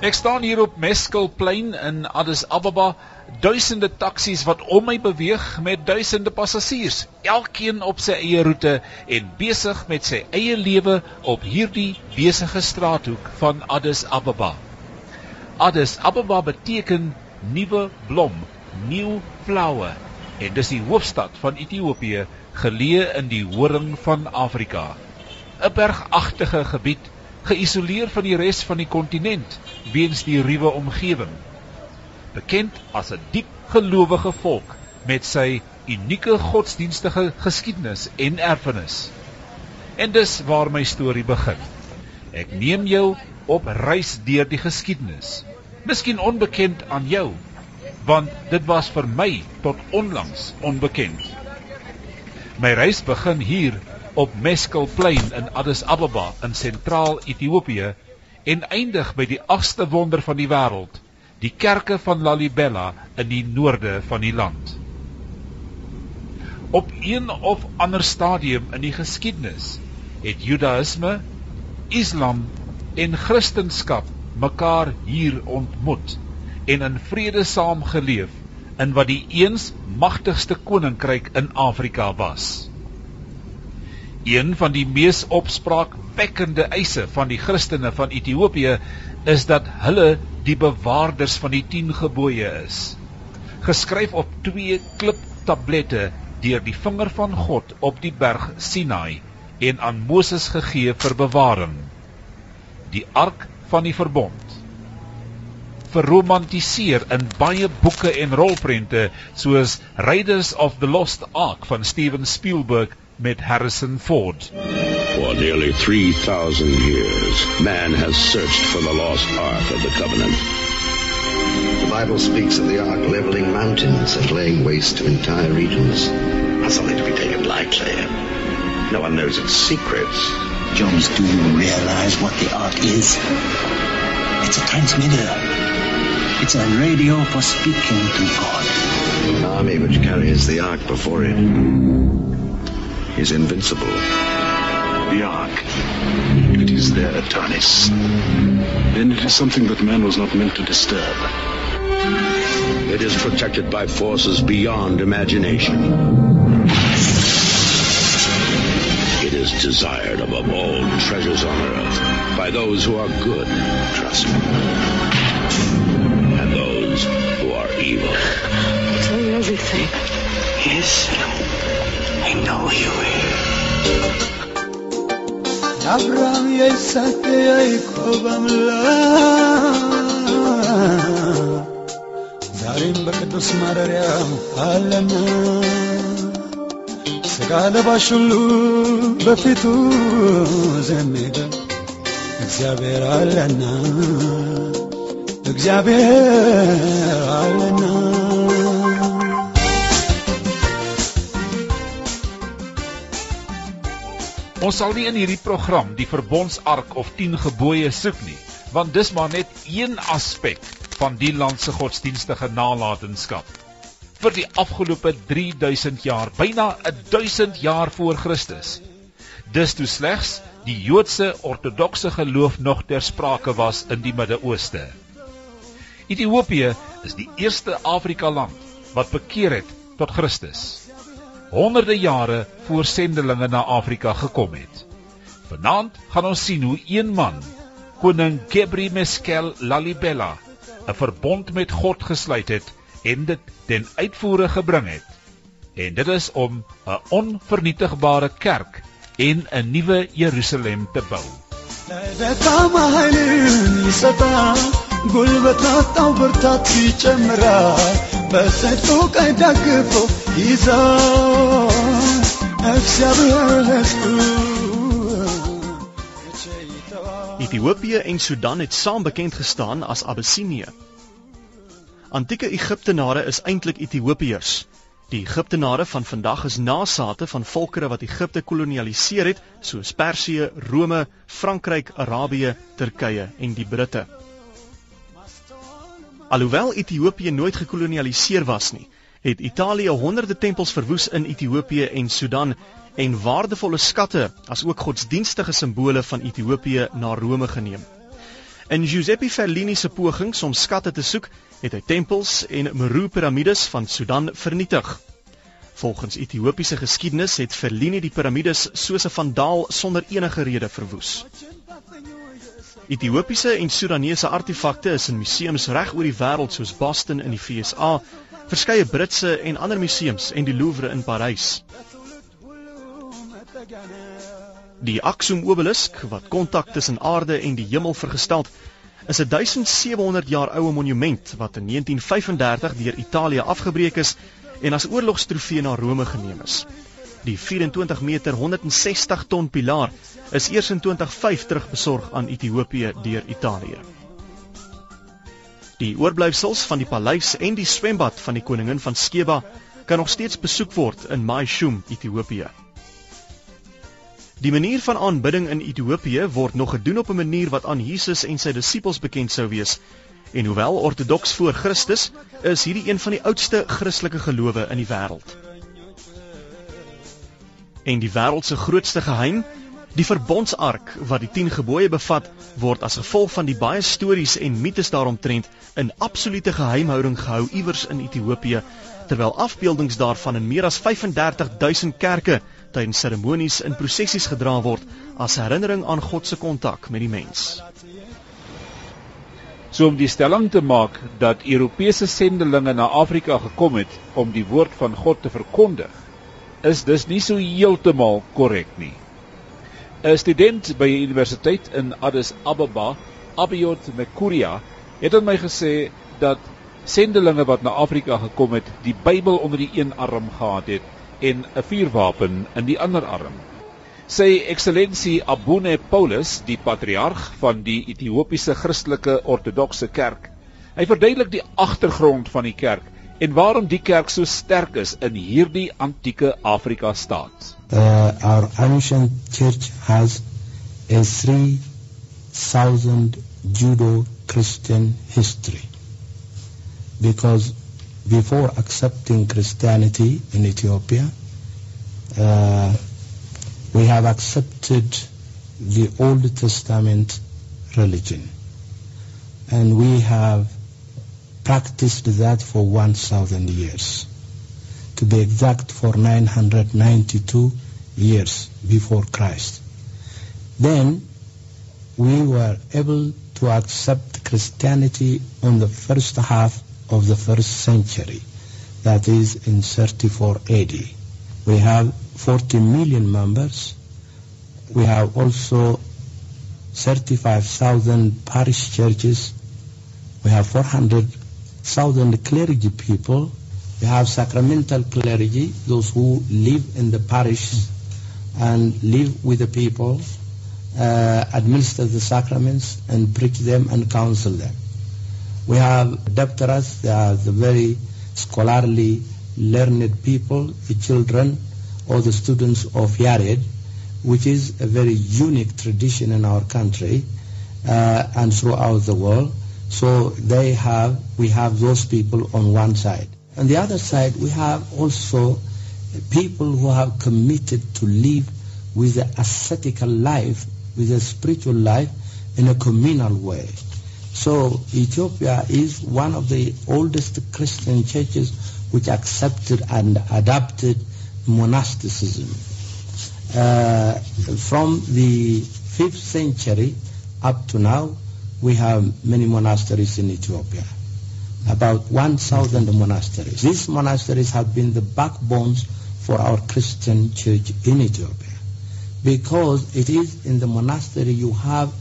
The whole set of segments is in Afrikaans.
Ek staan hier op Meskelplein in Addis Ababa, duisende taksies wat om my beweeg met duisende passasiers, elkeen op sy eie roete en besig met sy eie lewe op hierdie besige straathoek van Addis Ababa. Addis Ababa beteken nuwe blom, new flower en dis die hoofstad van Ethiopië, geleë in die horing van Afrika. 'n Bergagtige gebied geïsoleer van die res van die kontinent weens die ruwe omgewing. Bekend as 'n diep gelowige volk met sy unieke godsdienstige geskiedenis en erfenis. En dis waar my storie begin. Ek neem jou op reis deur die geskiedenis. Miskien onbekend aan jou, want dit was vir my tot onlangs onbekend. My reis begin hier op Meskelplein in Addis Ababa in sentraal Ethiopië en eindig by die agste wonder van die wêreld, die kerke van Lalibela in die noorde van die land. Op een of ander stadium in die geskiedenis het Judaïsme, Islam en Christendom mekaar hier ontmoet en in vrede saamgeleef in wat die eens magtigste koninkryk in Afrika was. Een van die mees opspraakwekkende eise van die Christene van Ethiopië is dat hulle die bewaarders van die 10 gebooie is. Geskryf op twee kliptablette deur die vinger van God op die berg Sinai en aan Moses gegee vir bewaring. Die ark van die verbond verromantiseer in baie boeke en rolprente soos Raiders of the Lost Ark van Steven Spielberg met Harrison Ford. For nearly 3,000 years, man has searched for the lost Ark of the Covenant. The Bible speaks of the Ark leveling mountains and laying waste to entire regions. That's something to be taken lightly. No one knows its secrets. Jones, do you realize what the Ark is? It's a transmitter. It's a radio for speaking to God. An army which carries the Ark before it is invincible. The Ark. It is there, Atanis. Then it is something that man was not meant to disturb. It is protected by forces beyond imagination. It is desired above all treasures on earth by those who are good, trust me, አብርሃም የይስሐቅ የያዕቆብ አምላክ ዛሬም በቅዱስ ማደሪያው አለና ሥጋ ለባሽ ሁሉ በፊቱ ዘሜገ እግዚአብሔር አለና እግዚአብሔር አለና Ons sal nie in hierdie program die verbondsark of 10 gebooie soek nie, want dis maar net een aspek van die land se godsdienstige nalatenskap. Vir die afgelope 3000 jaar, byna 1000 jaar voor Christus, dis toe slegs die Joodse ortodokse geloof nog ter sprake was in die Midde-Ooste. Ethiopië is die eerste Afrika land wat bekeer het tot Christus honderde jare voor sendelinge na Afrika gekom het. Vanaand gaan ons sien hoe een man, koning Gebri Meskel Lalibela, 'n verbond met God gesluit het en dit ten uitvoere gebring het. En dit is om 'n onvernietigbare kerk en 'n nuwe Jerusalem te bou. ጉልበታት አውብርታት ይጨምራል በሰጡ ቀኝ ደግፎ ይዘው እግዚአብሔር ሕዝቡ Ethiopië en Sudan het saam bekend gestaan as Abessinië. Antieke Egiptenare is eintlik Ethiopiërs. Die Egiptenare van vandag is nasate van volkere wat Egipte kolonialiseer het, soos Persië, Rome, Frankryk, Arabië, Turkye en die Britte. Alhoewel Ethiopië nooit gekolonialiseer was nie, het Italië honderde tempels verwoes in Ethiopië en Sudan en waardevolle skatte, asook godsdienstige simbole van Ethiopië na Rome geneem. In Giuseppe Fellini se pogings om skatte te soek, het hy tempels en Meru piramides van Sudan vernietig. Volgens Ethiopiese geskiedenis het Fellini die piramides soos 'n vandaal sonder enige rede verwoes. Ethiopiese en Sudanese artefakte is in museums reg oor die wêreld soos Boston in die VSA, verskeie Britse en ander museums en die Louvre in Parys. Die Aksum obelisk wat kontak tussen aarde en die hemel vergestel het, is 'n 1700 jaar oue monument wat in 1935 deur Italië afgebreek is en as oorlogstrofee na Rome geneem is. Die 24 meter 160 ton pilaar is eers in 2005 terugbesorg aan Ethiopië deur Italië. Die oorblyfsels van die paleis en die swembad van die koningin van Skeba kan nog steeds besoek word in Maishum, Ethiopië. Die manier van aanbidding in Ethiopië word nog gedoen op 'n manier wat aan Jesus en sy disippels bekend sou wees. En hoewel ortodoks voor Christus, is hierdie een van die oudste Christelike gelowe in die wêreld. En die wêreld se grootste geheim, die verbondsark wat die 10 gebooie bevat, word as gevolg van die baie stories en mites daaromtrent in absolute geheimhouding gehou iewers in Ethiopië, terwyl afbeeldings daarvan in meer as 35000 kerke tydens seremonies en prosessies gedra word as herinnering aan God se kontak met die mens. So om die stelling te maak dat Europese sendelinge na Afrika gekom het om die woord van God te verkondig, is dus nie so heeltemal korrek nie. 'n Student by 'n universiteit in Addis Ababa, Abiot Mekuria, het aan my gesê dat sendelinge wat na Afrika gekom het, die Bybel onder die een arm gehad het en 'n vuurwapen in die ander arm. Sy ekselensie Abune Paulus, die patriarg van die Ethiopiese Christelike Ortodokse Kerk, hy verduidelik die agtergrond van die kerk en waarom die kerk so sterk is in hierdie antieke Afrika staat. Uh, our ancient church has a 3000 Judo-Christian history because before accepting Christianity in Ethiopia, uh, we have accepted the Old Testament religion. And we have practiced that for 1,000 years. To be exact, for 992 years before Christ. Then we were able to accept Christianity on the first half of the first century, that is in 34 AD. We have 40 million members. We have also 35,000 parish churches. We have 400,000 clergy people. We have sacramental clergy, those who live in the parish and live with the people, uh, administer the sacraments and preach them and counsel them. We have debtors, they are the very scholarly, learned people, the children or the students of Yared, which is a very unique tradition in our country uh, and throughout the world. So they have, we have those people on one side. On the other side, we have also people who have committed to live with an ascetical life, with a spiritual life in a communal way. So Ethiopia is one of the oldest Christian churches which accepted and adopted monasticism. Uh, from the 5th century up to now, we have many monasteries in Ethiopia, about 1,000 monasteries. These monasteries have been the backbones for our Christian church in Ethiopia because it is in the monastery you have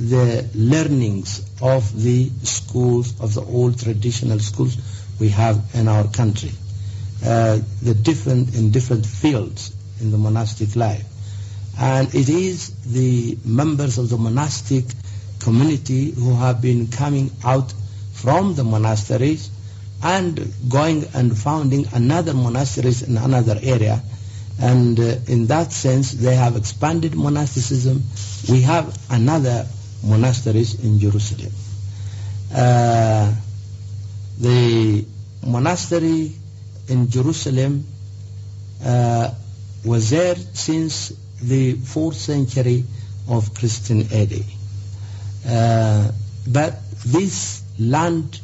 the learnings of the schools, of the old traditional schools we have in our country. Uh, the different, in different fields in the monastic life. And it is the members of the monastic community who have been coming out from the monasteries and going and founding another monasteries in another area. And uh, in that sense, they have expanded monasticism. We have another monasteries in Jerusalem. Uh, the monastery in Jerusalem uh, was there since the 4th century of Christian era. Uh, But this land,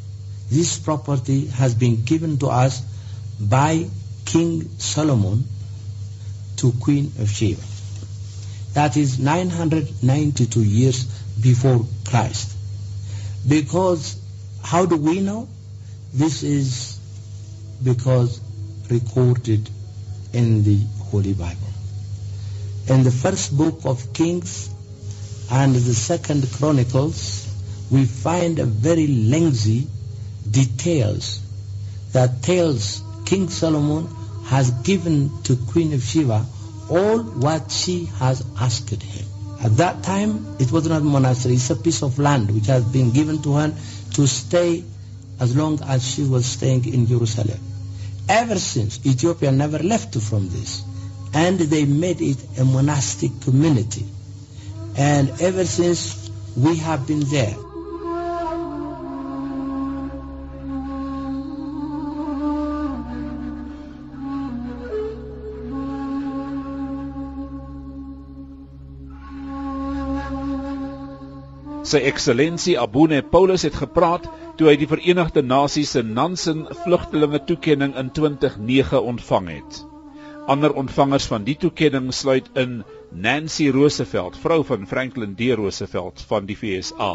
this property has been given to us by King Solomon to Queen of Sheba. That is 992 years before Christ. Because how do we know? This is because recorded in the Holy Bible. In the first book of Kings and the second Chronicles, we find a very lengthy details that tells King Solomon has given to Queen of Sheba all what she has asked him. At that time, it was not a monastery, it's a piece of land which has been given to her to stay as long as she was staying in Jerusalem. Ever since, Ethiopia never left from this. And they made it a monastic community. And ever since, we have been there. Sy eksellensie Abune Paulus het gepraat toe hy die Verenigde Nasies se Nansen vlugtelinge toekenning in 2009 ontvang het. Ander ontvangers van die toekenning sluit in Nancy Roosevelt, vrou van Franklin D. Roosevelt van die VSA,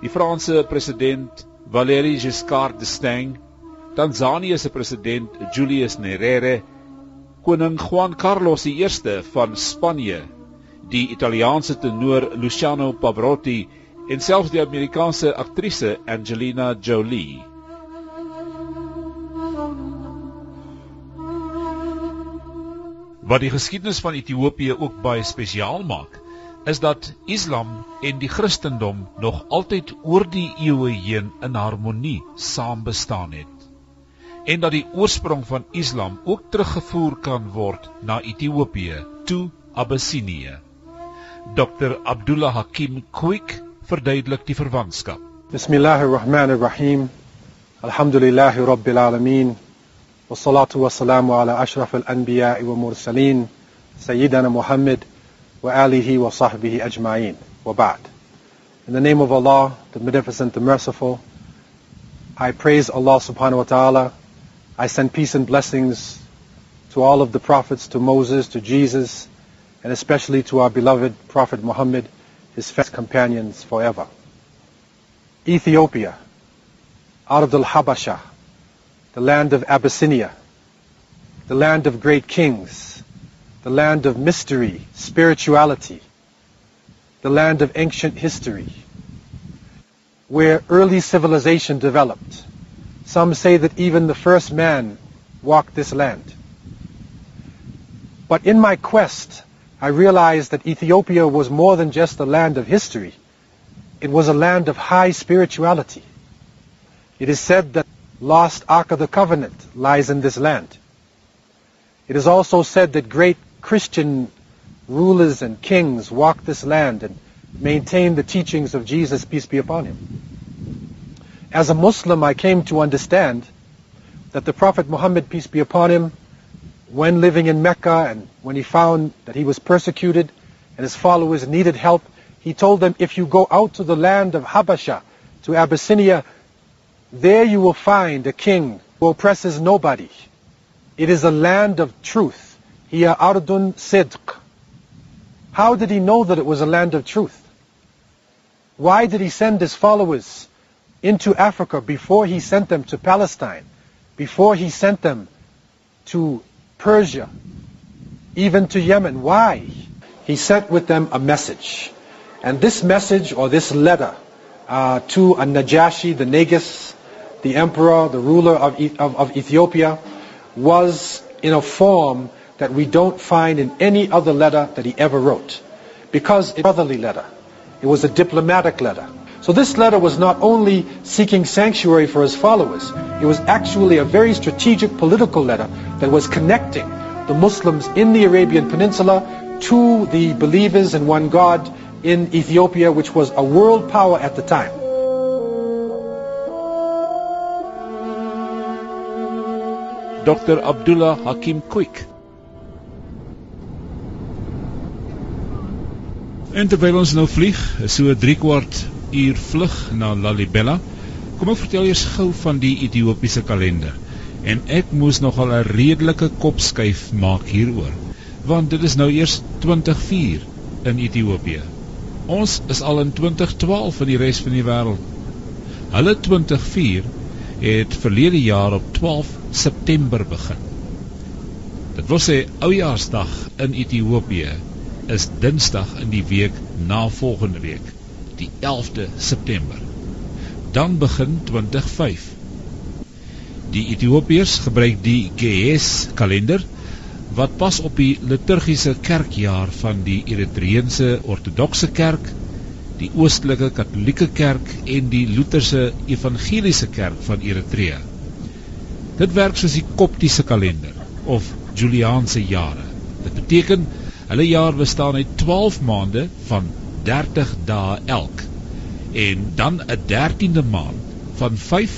die Franse president Valéry Giscard d'Estaing, Tanzanië se president Julius Nyerere, koning Juan Carlos I van Spanje, die Italiaanse tenor Luciano Pavarotti en selfs die Amerikaanse aktrise Angelina Jolie. Wat die geskiedenis van Ethiopië ook baie spesiaal maak, is dat Islam en die Christendom nog altyd oor die eeue heen in harmonie saam bestaan het. En dat die oorsprong van Islam ook teruggevoer kan word na Ethiopië, toe Abyssinië. Dr Abdullah Hakim Quick verduidelik die verwantskap. Bismillahirrahmanirrahim. Alhamdulillahi rabbil alamin. Al-anbiya wa mursalin Sayyidina Muhammad wa alihi wa sahbihi ajma'in. Wa ba'd. In the name of Allah, the Beneficent, the Merciful, I praise Allah subhanahu wa ta'ala. I send peace and blessings to all of the prophets, to Moses, to Jesus, and especially to our beloved Prophet Muhammad his first companions forever. Ethiopia, out of the Habasha, the land of Abyssinia, the land of great kings, the land of mystery, spirituality, the land of ancient history, where early civilization developed. Some say that even the first man walked this land. But in my quest I realized that Ethiopia was more than just a land of history. It was a land of high spirituality. It is said that lost Ark of the Covenant lies in this land. It is also said that great Christian rulers and kings walked this land and maintained the teachings of Jesus, peace be upon him. As a Muslim, I came to understand that the Prophet Muhammad, peace be upon him, when living in Mecca and when he found that he was persecuted and his followers needed help, he told them, if you go out to the land of Habasha, to Abyssinia, there you will find a king who oppresses nobody. It is a land of truth. Hiya ardun sidq. How did he know that it was a land of truth? Why did he send his followers into Africa before he sent them to Palestine, before he sent them to Persia, even to Yemen. Why? He sent with them a message. And this message or this letter uh, to An-Najashi, the Negus, the emperor, the ruler of, of, of Ethiopia, was in a form that we don't find in any other letter that he ever wrote. Because it's a brotherly letter. It was a diplomatic letter. So this letter was not only seeking sanctuary for his followers, it was actually a very strategic political letter that was connecting the Muslims in the Arabian Peninsula to the believers in one God in Ethiopia, which was a world power at the time. Dr. Abdullah Hakim Quick. En terwyl ons nou vlieg, so 3 kwart uur vlug na Lalibela. Kom ek vertel eers gou van die Ethiopiese kalender. En ek moes nogal 'n redelike kopskuif maak hieroor, want dit is nou eers 2004 in Ethiopië. Ons is al in 2012 in die res van die wêreld. Hulle 2004 het verlede jaar op 12 September begin. Dit wil sê Oujaarsdag in Ethiopië is Dinsdag in die week na volgende week, die 11de September. Dan begin 2005. Die Ethiopiërs gebruik die Ge'ez kalender wat pas op die liturgiese kerkjaar van die Eritreëse Ortodokse Kerk, die Oostelike Katolieke Kerk en die Lutherse Evangeliese Kerk van Eritrea. Dit werk soos die Koptiese kalender of Juliaanse jare. Dit beteken hulle jaar bestaan uit 12 maande van 30 dae elk en dan 'n 13de maand van 5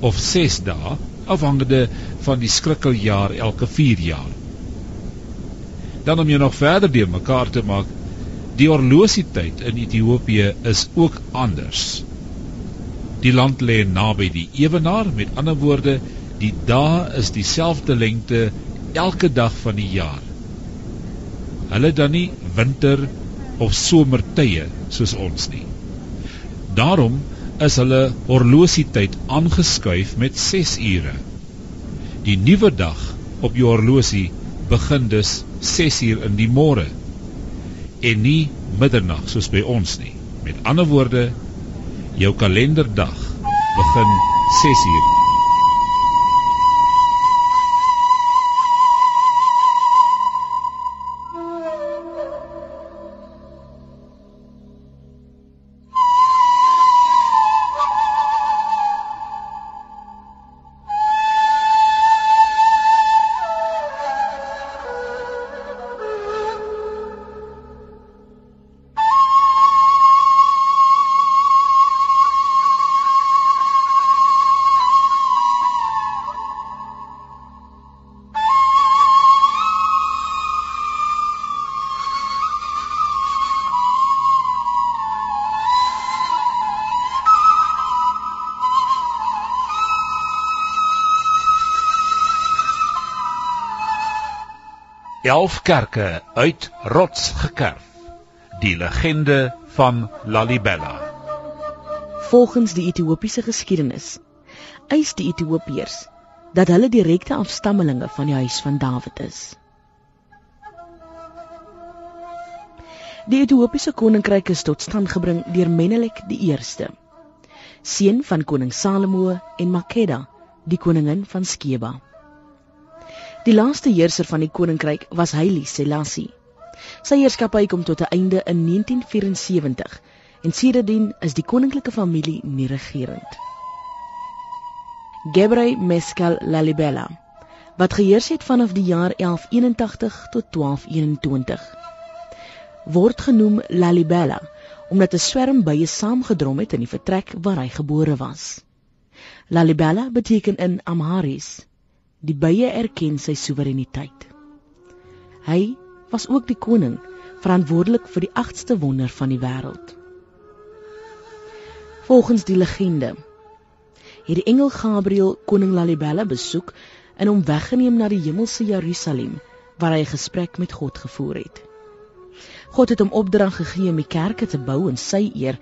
of 6 dae afhangende van die skrikkeljaar elke 4 jaar. Dan om jy nog verder deur mekaar te maak, die horlosietyd in Ethiopië is ook anders. Die land lê naby die ewenaar, met ander woorde, die dae is dieselfde lengte elke dag van die jaar. Hulle dan nie winter of somertye soos ons nie. Daarom is hulle horlosietyd aangeskuif met 6 ure. Die nuwe dag op jou horlosie begin dus 6 uur in die môre en nie middernag soos by ons nie. Met ander woorde, jou kalenderdag begin 6 uur elf kerke uit rots gekerf. Die legende van Lalibela. Volgens die Ethiopiese geskiedenis eis die Ethiopiërs dat hulle direkte afstammelinge van die huis van Dawid is. Die Ethiopiese koninkryk is tot stand gebring deur Menelik die 1ste, seun van koning Salomo en Makeda, die koningin van Skeba. Die laaste heerser van die koninkryk was Haile Selassie. Sy heerskappy kom tot 'n einde in 1974 en sedertdien is die koninklike familie nie regerend. Gebrey Mescal Lalibela wat geheers het vanaf die jaar 1181 tot 1221 word genoem Lalibela omdat 'n swerm bye saamgedrom het in die vertrek waar hy gebore was. Lalibela beteken in Amharisch Die bye erken sy soewereiniteit. Hy was ook die koning, verantwoordelik vir die agste wonder van die wêreld. Volgens die legende het die engel Gabriël koning Lalibela besoek en hom weggeneem na die hemelse Jerusalem waar hy 'n gesprek met God gevoer het. God het hom opdrag gegee om die kerke te bou in sy eer.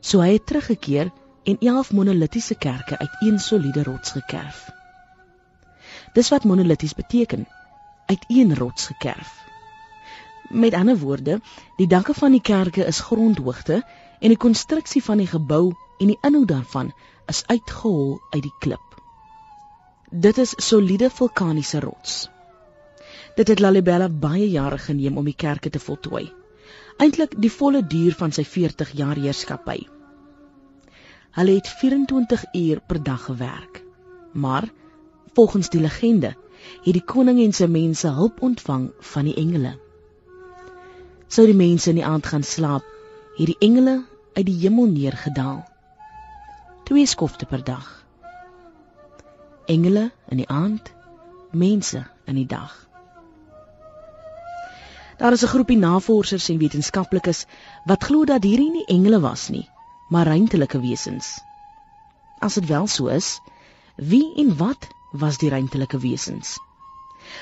So hy het teruggekeer en 11 monolitiese kerke uit een soliede rots gekerf. Dis wat monolities beteken, uit een rots gekerf. Met ander woorde, die dakke van die kerke is grondhoogte en die konstruksie van die gebou en die inhoud daarvan is uitgehol uit die klip. Dit is soliede vulkaniese rots. Dit het Lalibela baie jare geneem om die kerke te voltooi. Eintlik die volle duur van sy 40 jaar heerskappy. Hulle het 24 uur per dag gewerk. Maar Volgens die legende het die koning en sy mense hulp ontvang van die engele. Sou die mense in die aand gaan slaap, het die engele uit die hemel neergedaal. Twee skofte per dag. Engele in die aand, mense in die dag. Daar is 'n groepie navorsers en wetenskaplikes wat glo dat hierdie nie engele was nie, maar ruimtelike wesens. As dit wel so is, wie en wat was die ruimtelike wesens?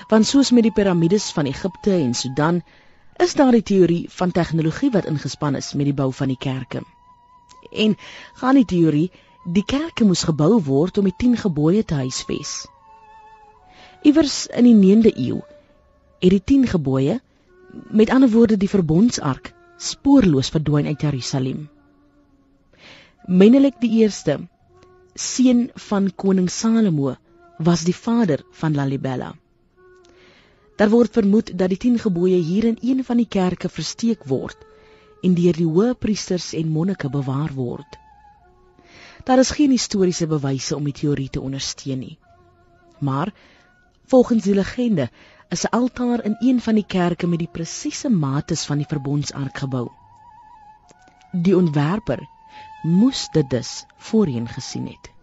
Want soos met die piramides van Egipte en Sudan, is daar die teorie van tegnologie wat ingespan is met die bou van die kerke. En gaan die teorie die kerke moes gebou word om die 10 gebooie te huisves. Iewers in die 9de eeu het die 10 gebooie, met ander woorde die verbondsark, spoorloos verdwyn uit Jerusalem. Menelik die eerste, seun van koning Salomo, was die vader van Lalibela. Daar word vermoed dat die 10 gebooie hier in een van die kerke versteek word en deur die hoë priesters en monnike bewaar word. Daar is geen historiese bewyse om die teorie te ondersteun nie. Maar volgens die legende is 'n altaar in een van die kerke met die presiese mates van die verbondsark gebou. Die ontwerper moes dit dus voorheen gesien het.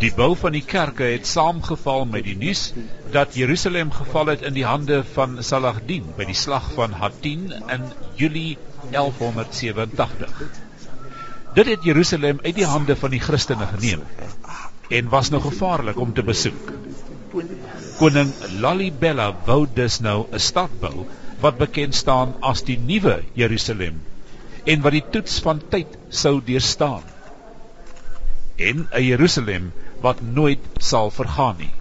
Die bou van die kerke het saamgeval met die nuus dat Jerusalem geval het in die hande van Saladin by die slag van Hattin in Julie 1187. Dit het Jerusalem uit die hande van die Christene geneem en was nou gevaarlik om te besoek. Koning Lalibela wou dus nou 'n stad bou wat bekend staan as die nuwe Jerusalem en wat die toets van tyd sou deurstaan en 'n Jerusalem wat nooit sal vergaan nie.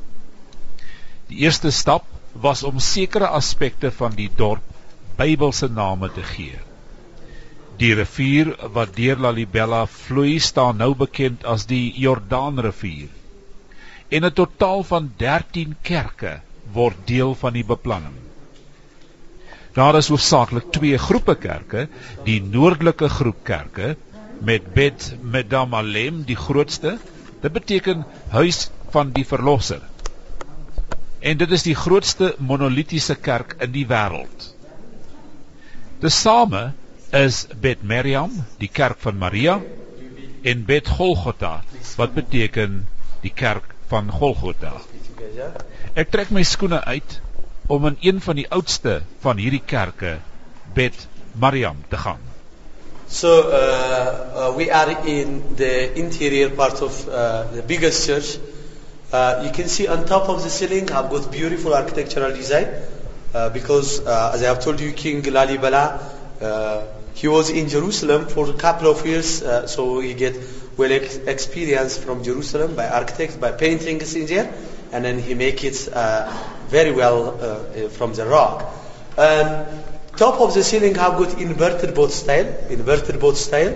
Die eerste stap was om sekere aspekte van die dorp Bybelse name te gee. Die rivier wat deur Lalibela vloei staan nou bekend as die Jordaanrivier. En 'n totaal van 13 kerke word deel van die beplanning. Daar is hoofsaaklik twee groepe kerke, die noordelike groep kerke met Bet Medamalem die grootste. Dit beteken huis van die verlosser. En dit is die grootste monolitiese kerk in die wêreld. Tesame is Bet Miriam, die kerk van Maria en Bet Golgotha wat beteken die kerk van Golgotha. Ek trek my skoene uit om in een van die oudste van hierdie kerke Bet Mariam te gaan. So uh, uh, we are in the interior part of uh, the biggest church. Uh, you can see on top of the ceiling I've got beautiful architectural design uh, because uh, as I have told you King Lalibela he was in Jerusalem for a couple of years so he get well ex- experience from Jerusalem by architects by painting in there and then he make it very well from the rock. Um, Top of the ceiling have got inverted boat style, inverted boat style.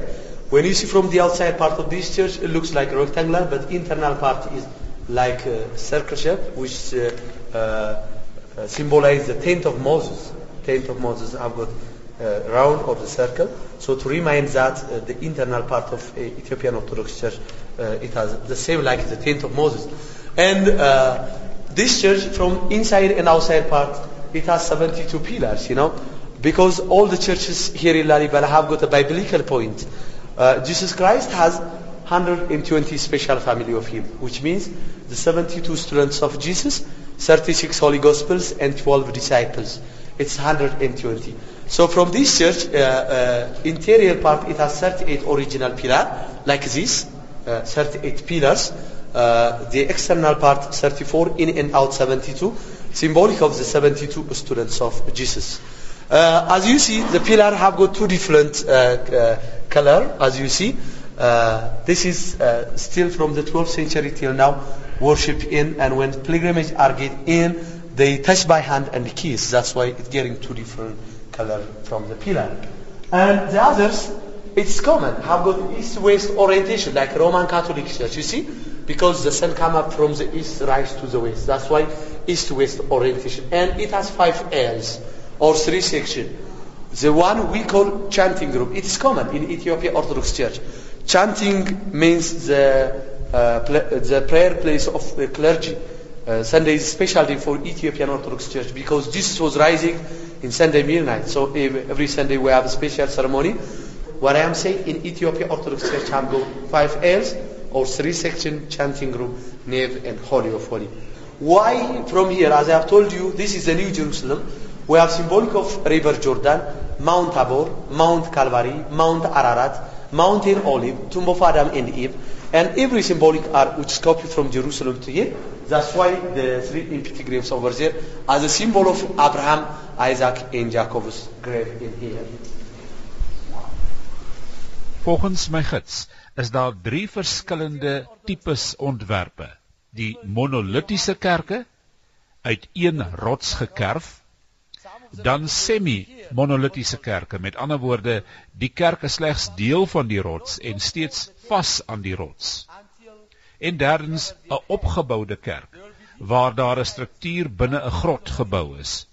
When you see from the outside part of this church, it looks like rectangular, but internal part is like a circle shape, which uh, uh, symbolize the tent of Moses. Tent of Moses have got uh, round of the circle. So to remind that uh, the internal part of uh, Ethiopian Orthodox Church, uh, it has the same like the tent of Moses. And this church from inside and outside part, it has 72 pillars, you know. Because all the churches here in Lalibela have got a biblical point. Uh, Jesus Christ has 120 special family of him, which means the 72 students of Jesus, 36 Holy Gospels, and 12 disciples. It's 120. So from this church, uh, uh, interior part, it has 38 original pillar, like this, uh, 38 pillars. Uh, the external part, 34, in and out 72, symbolic of the 72 students of Jesus. Uh, as you see, the pillar have got two different uh, uh, color. As you see, this is still from the 12th century till now. Worship in, and when pilgrimage are get in, they touch by hand and kiss. That's why it's getting two different color from the pillar. And the others, it's common. Have got east-west orientation, like Roman Catholic Church. You see, because the sun come up from the east, rise to the west. That's why east-west orientation, and it has five L's or three section. The one we call chanting group. It is common in Ethiopia Orthodox Church. Chanting means the, uh, the prayer place of the clergy. Uh, Sunday is specialty for Ethiopian Orthodox Church because Jesus was rising in Sunday midnight. So every Sunday we have a special ceremony. What I am saying in Ethiopia Orthodox Church, I go five L's or three section chanting group, Nave and Holy of Holy. Why from here? As I have told you, this is the New Jerusalem. We have symbolic of River Jordan, Mount Tabor, Mount Calvary, Mount Ararat, Mountain Olive, Tomb of Adam and Eve, and every symbolic art which is copied from Jerusalem to here. That's why the three empty graves over there as a symbol of Abraham, Isaac, and Jacob's grave in here. Volgens my gids is daar drie verskillende tipes ontwerpe. Die monolitiese kerke uit een rots gekerf, dan semi-monolitiese kerke, met ander woorde, die kerk is slegs deel van die rots en steeds vas aan die rots. En derdens 'n opgeboude kerk waar daar 'n struktuur binne 'n grot gebou is.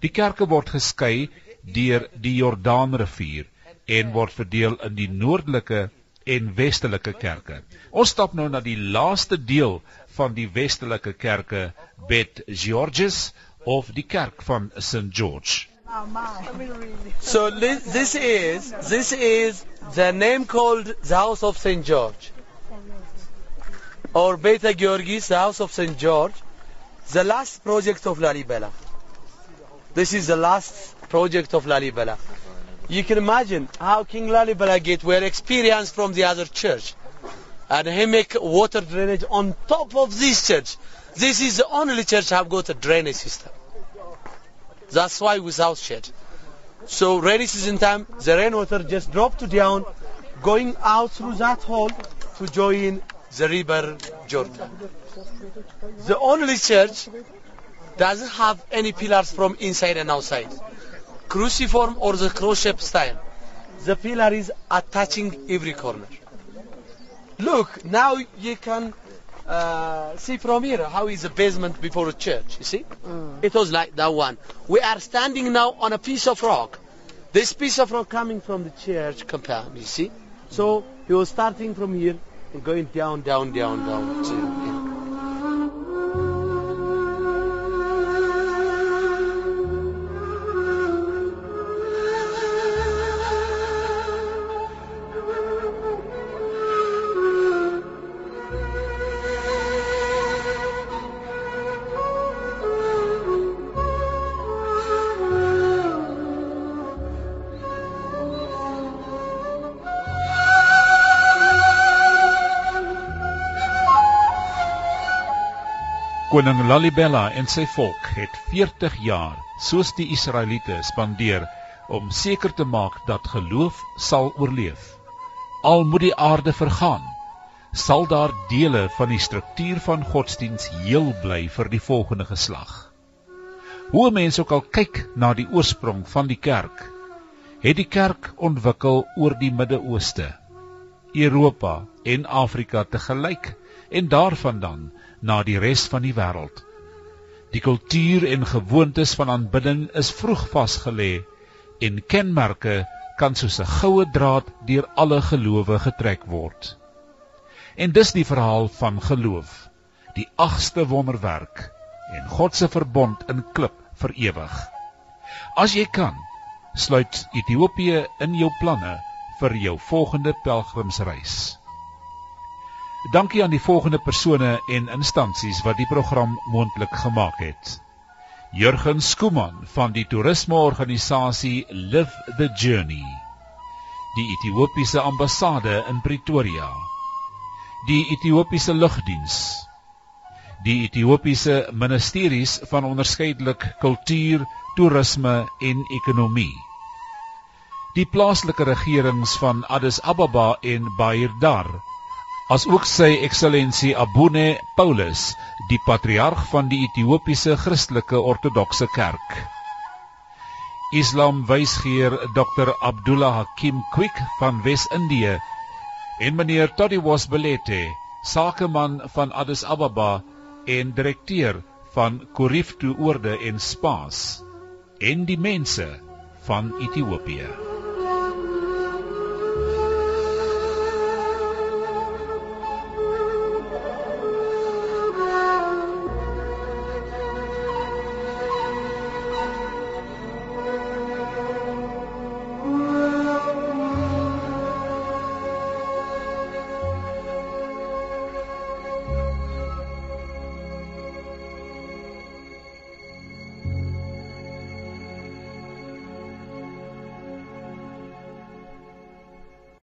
Die kerke word geskei deur die Jordaanrivier en word verdeel in die noordelike en westelike kerke. Ons stap nou na die laaste deel van die westelike kerke, Bet Georges of the kerk van St George. So this is this is the name called the house of St George or Beta Georgis, the house of St George, the last project of Lalibela. This is the last project of Lalibela. You can imagine how King Lalibela get were experienced from the other church. And he make water drainage on top of this church. This is the only church have got a drainage system. That's why without shed. So rainy season time, the rainwater just drop to down, going out through that hole to join the river Jordan. The only church doesn't have any pillars from inside and outside. Cruciform or the cross-shaped style. The pillar is attaching every corner. Look, now you can uh, see from here how is the basement before a church, you see? Mm. It was like that one. We are standing now on a piece of rock. This piece of rock coming from the church compound, you see? So he was starting from here and going down, down, down, down Koning Lalibela en sy volk het 40 jaar, soos die Israeliete, spandeer om seker te maak dat geloof sal oorleef. Al moet die aarde vergaan, sal daar dele van die struktuur van godsdiens heel bly vir die volgende geslag. Hoe mense ook al kyk na die oorsprong van die kerk, het die kerk ontwikkel oor die Midde-Ooste, Europa en Afrika te gelyk en daarvandaan na die res van die wêreld. Die kultuur en gewoontes van aanbidding is vroeg vasgelê en kenmerke kan soos 'n goue draad deur alle gelowe getrek word. En dis die verhaal van geloof, die agste wonderwerk en God se verbond in klip vir ewig. As jy kan, sluit Ethiopië in jou planne vir jou volgende pelgrimsreis. Dankie aan die volgende persone en instansies wat die program moontlik gemaak het. Jurgen Skooman van die toerismeorganisasie Live the Journey. Die Ethiopiese ambassade in Pretoria. Die Ethiopiese lugdiens. Die Ethiopiese ministeries van onderskeidelik kultuur, toerisme en ekonomie. Die plaaslike regerings van Addis Ababa en Bairdar as ook sy eksellensie Abune Paulus, die patriarg van die Ethiopiese Christelike Ortodokse Kerk. Islam wysgeer Dr Abdullah Hakim Quick van Wes-Indië en meneer Todiwos Belete, sakeman van Addis Ababa en direkteur van Koriftu Oorde en Spaas en die mense van Ethiopië.